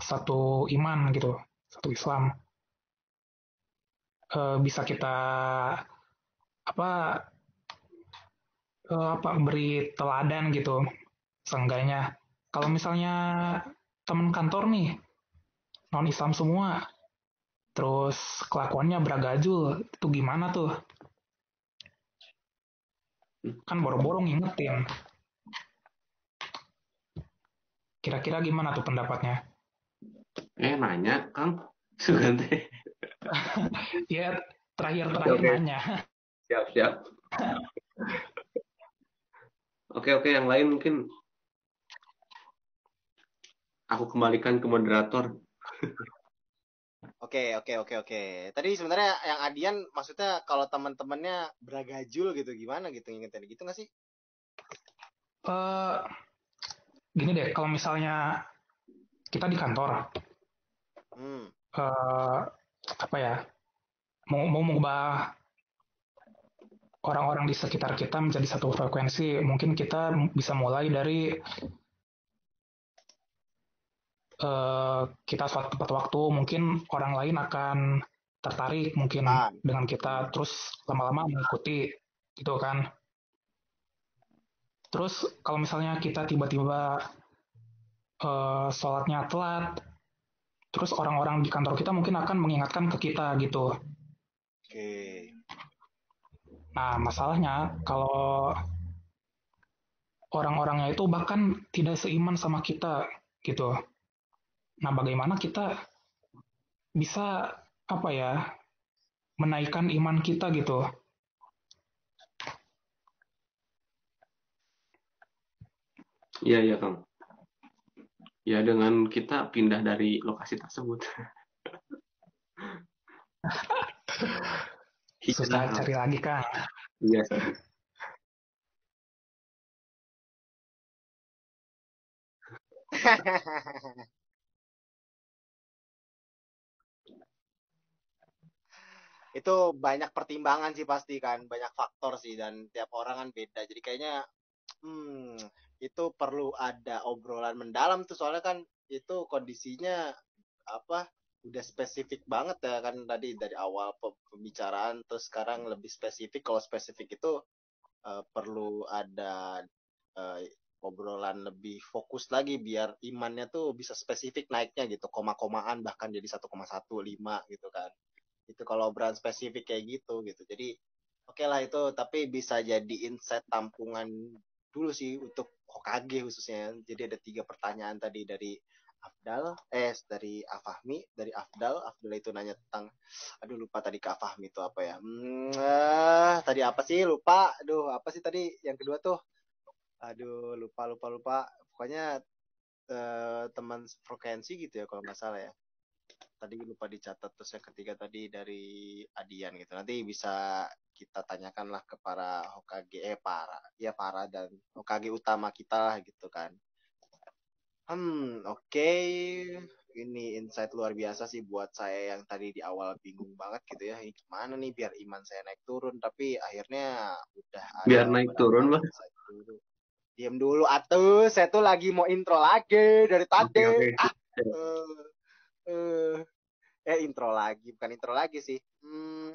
satu iman gitu satu Islam. Eh, bisa kita apa eh, apa beri teladan gitu seenggaknya. Kalau misalnya teman kantor nih non Islam semua terus kelakuannya beragajul itu gimana tuh? Kan boro-boro ngingetin. Kira-kira gimana tuh pendapatnya? Eh nanya kang. [laughs] Sugante [laughs] ya terakhir-terakhir nanya. Siap siap [laughs] oke oke yang lain mungkin aku kembalikan ke moderator Oke, oke, oke, oke. Tadi sebenarnya yang Adian maksudnya kalau teman-temannya beragajul gitu gimana gitu ngingetin gitu nggak sih? eh gini deh kalau misalnya kita di kantor Hmm. eh apa ya mau mau mengubah orang-orang di sekitar kita menjadi satu frekuensi mungkin kita bisa mulai dari eh kita suatu tempat waktu mungkin orang lain akan tertarik mungkin Ah. dengan kita terus lama-lama mengikuti gitu kan terus kalau misalnya kita tiba-tiba eh sholatnya telat terus orang-orang di kantor kita mungkin akan mengingatkan ke kita gitu Oke. Nah, masalahnya kalau orang-orangnya itu bahkan tidak seiman sama kita gitu. Nah, bagaimana kita bisa apa ya menaikkan iman kita gitu? iya iya kang ya dengan kita pindah dari lokasi tersebut [laughs] Susah Hijrah. cari lagi kan? iya [laughs] itu banyak pertimbangan sih pasti kan, banyak faktor sih dan tiap orang kan beda. Jadi kayaknya hmm itu perlu ada obrolan mendalam tuh soalnya kan itu kondisinya apa udah spesifik banget ya kan tadi dari awal pe- pembicaraan terus sekarang lebih spesifik. Kalau spesifik itu eh, perlu ada eh, obrolan lebih fokus lagi biar imannya tuh bisa spesifik naiknya gitu, koma-komaan bahkan jadi 1,15 gitu kan. Itu kalau obrolan spesifik kayak gitu gitu. Jadi oke lah itu tapi bisa jadi insight tampungan dulu sih untuk Hokage khususnya. Jadi ada tiga pertanyaan tadi dari Afdal eh dari Afahmi dari Afdal Afdal itu nanya tentang aduh lupa tadi ke Afahmi itu apa ya? Hmm, eh, tadi apa sih? Lupa. Aduh apa sih tadi yang kedua tuh? Aduh lupa lupa lupa. Pokoknya eh, teman frekuensi gitu ya kalau nggak salah ya. Tadi lupa dicatat terus yang ketiga tadi dari Adian gitu. Nanti bisa kita tanyakan lah ke para Hokage eh para ya para dan Hokage utama kita lah gitu kan hmm oke ini insight luar biasa sih buat saya yang tadi di awal bingung banget gitu ya ini gimana nih biar iman saya naik turun tapi akhirnya udah ada Biar naik turun, Bang. dulu. Diam dulu atuh, saya tuh lagi mau intro lagi dari tadi. Oke, oke. Ah, eh, eh, eh intro lagi, bukan intro lagi sih. Hmm,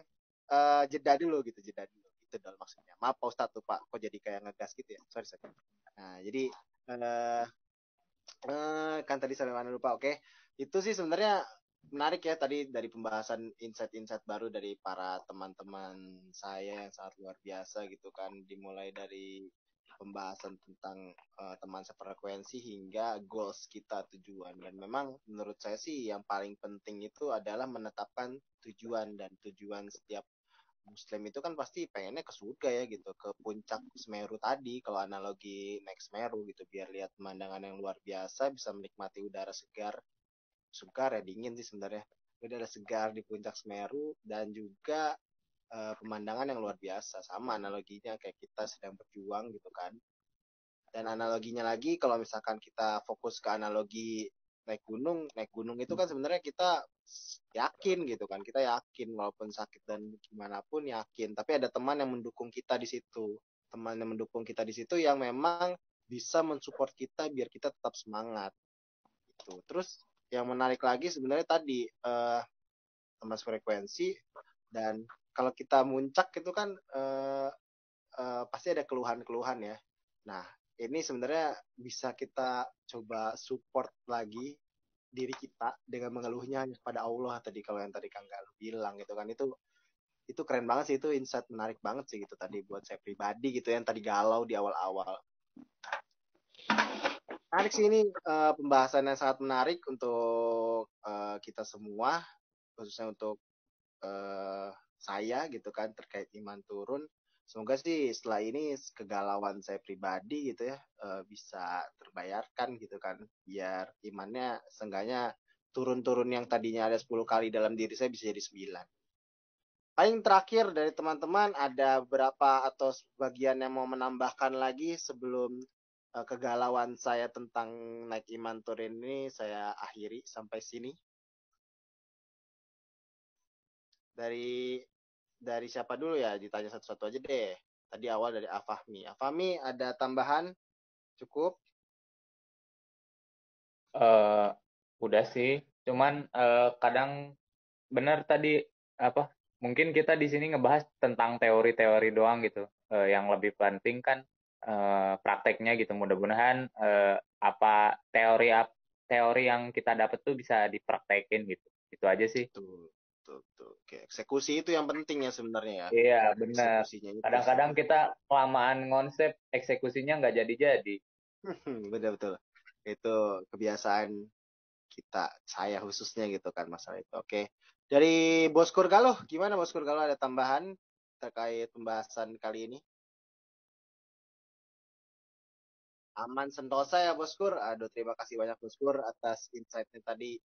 eh, jeda dulu gitu, jeda dulu. Itu dong maksudnya. Maaf Pak Ustadz tuh Pak, kok jadi kayak ngegas gitu ya. Sorry, sorry. Nah, jadi eh eh, kan tadi sampai mana lupa. Oke. Itu sih sebenarnya menarik ya tadi dari pembahasan insight-insight baru dari para teman-teman saya yang sangat luar biasa gitu kan. Dimulai dari pembahasan tentang eh, teman sefrekuensi hingga goals kita tujuan dan memang menurut saya sih yang paling penting itu adalah menetapkan tujuan dan tujuan setiap muslim itu kan pasti pengennya ke surga ya gitu. Ke puncak Semeru tadi kalau analogi naik Semeru gitu. Biar lihat pemandangan yang luar biasa bisa menikmati udara segar. Segar ya dingin sih sebenarnya. Udara segar di puncak Semeru dan juga eh, pemandangan yang luar biasa. Sama analoginya kayak kita sedang berjuang gitu kan. Dan analoginya lagi kalau misalkan kita fokus ke analogi naik gunung naik gunung itu kan sebenarnya kita yakin gitu kan kita yakin walaupun sakit dan gimana pun yakin tapi ada teman yang mendukung kita di situ. Teman yang mendukung kita di situ yang memang bisa mensupport kita biar kita tetap semangat gitu. Terus yang menarik lagi sebenarnya tadi eh, teman frekuensi dan kalau kita muncak itu kan eh, eh, pasti ada keluhan-keluhan ya. Nah, ini sebenarnya bisa kita coba support lagi diri kita dengan mengeluhnya pada Allah tadi kalau yang tadi Kang Galuh bilang gitu kan. Itu itu keren banget sih itu insight menarik banget sih gitu tadi buat saya pribadi gitu yang tadi galau di awal-awal. Menarik sih ini uh, pembahasan yang sangat menarik untuk uh, kita semua khususnya untuk uh, saya gitu kan terkait iman turun semoga sih setelah ini kegalauan saya pribadi gitu ya uh, bisa terbayarkan gitu kan biar imannya seenggaknya turun-turun yang tadinya ada 10 kali dalam diri saya bisa jadi 9 paling terakhir dari teman-teman ada berapa atau sebagian yang mau menambahkan lagi sebelum uh, kegalauan saya tentang naik iman turun ini saya akhiri sampai sini. Dari dari siapa dulu ya? Ditanya satu-satu aja deh. Tadi awal dari Afahmi. Afahmi ada tambahan? Cukup? Uh, udah sih. Cuman uh, kadang benar tadi apa? Mungkin kita di sini ngebahas tentang teori-teori doang gitu. Uh, yang lebih penting kan uh, prakteknya gitu mudah-mudahan uh, apa teori teori yang kita dapat tuh bisa dipraktekin gitu itu aja sih tuh tuh tuh. Oke, eksekusi itu yang penting ya sebenarnya ya. Iya benar. Kadang-kadang kita kelamaan konsep eksekusinya nggak jadi-jadi. Betul betul. Itu kebiasaan kita saya khususnya gitu kan masalah itu oke. Dari Boskur Galuh gimana Boskur Galuh ada tambahan terkait pembahasan kali ini? Aman sentosa ya Boskur. Aduh terima kasih banyak Boskur atas insight-nya tadi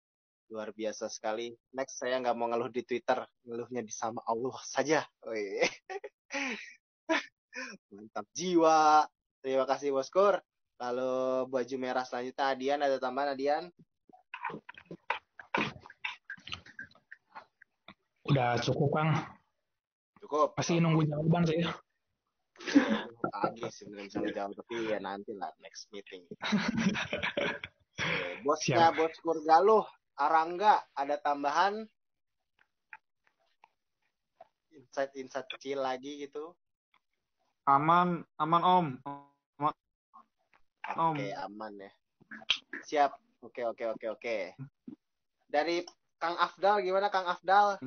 luar biasa sekali. Next saya nggak mau ngeluh di Twitter, ngeluhnya di sama Allah saja. [laughs] Mantap jiwa. Terima kasih Boskur. Lalu baju merah selanjutnya Adian ada tambahan Adian? Udah cukup Kang. Cukup. Masih nunggu jawaban sih lagi sebenarnya bisa ngejawab tapi ya nanti lah next meeting [laughs] bosnya bos Kurgaluh Arangga ada tambahan insight-insight kecil lagi gitu aman aman om aman. oke okay, aman ya siap oke oke oke oke dari Kang Afdal gimana Kang Afdal?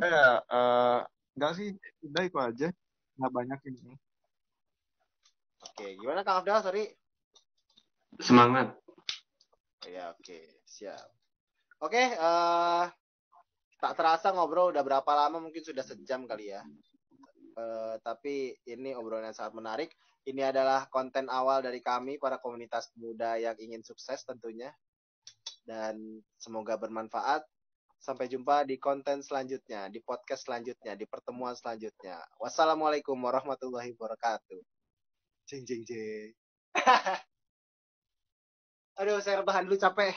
Ya, uh, enggak sih, udah itu aja. Nggak banyak ini. Oke, gimana Kang Abdal? Sorry. Semangat. Oh, ya, oke, siap. Oke, uh, tak terasa ngobrol udah berapa lama? Mungkin sudah sejam kali ya. Uh, tapi ini obrolan yang sangat menarik. Ini adalah konten awal dari kami para komunitas muda yang ingin sukses tentunya. Dan semoga bermanfaat. Sampai jumpa di konten selanjutnya, di podcast selanjutnya, di pertemuan selanjutnya. Wassalamualaikum warahmatullahi wabarakatuh. Jeng jeng jeng. [laughs] Aduh, saya rebahan dulu capek.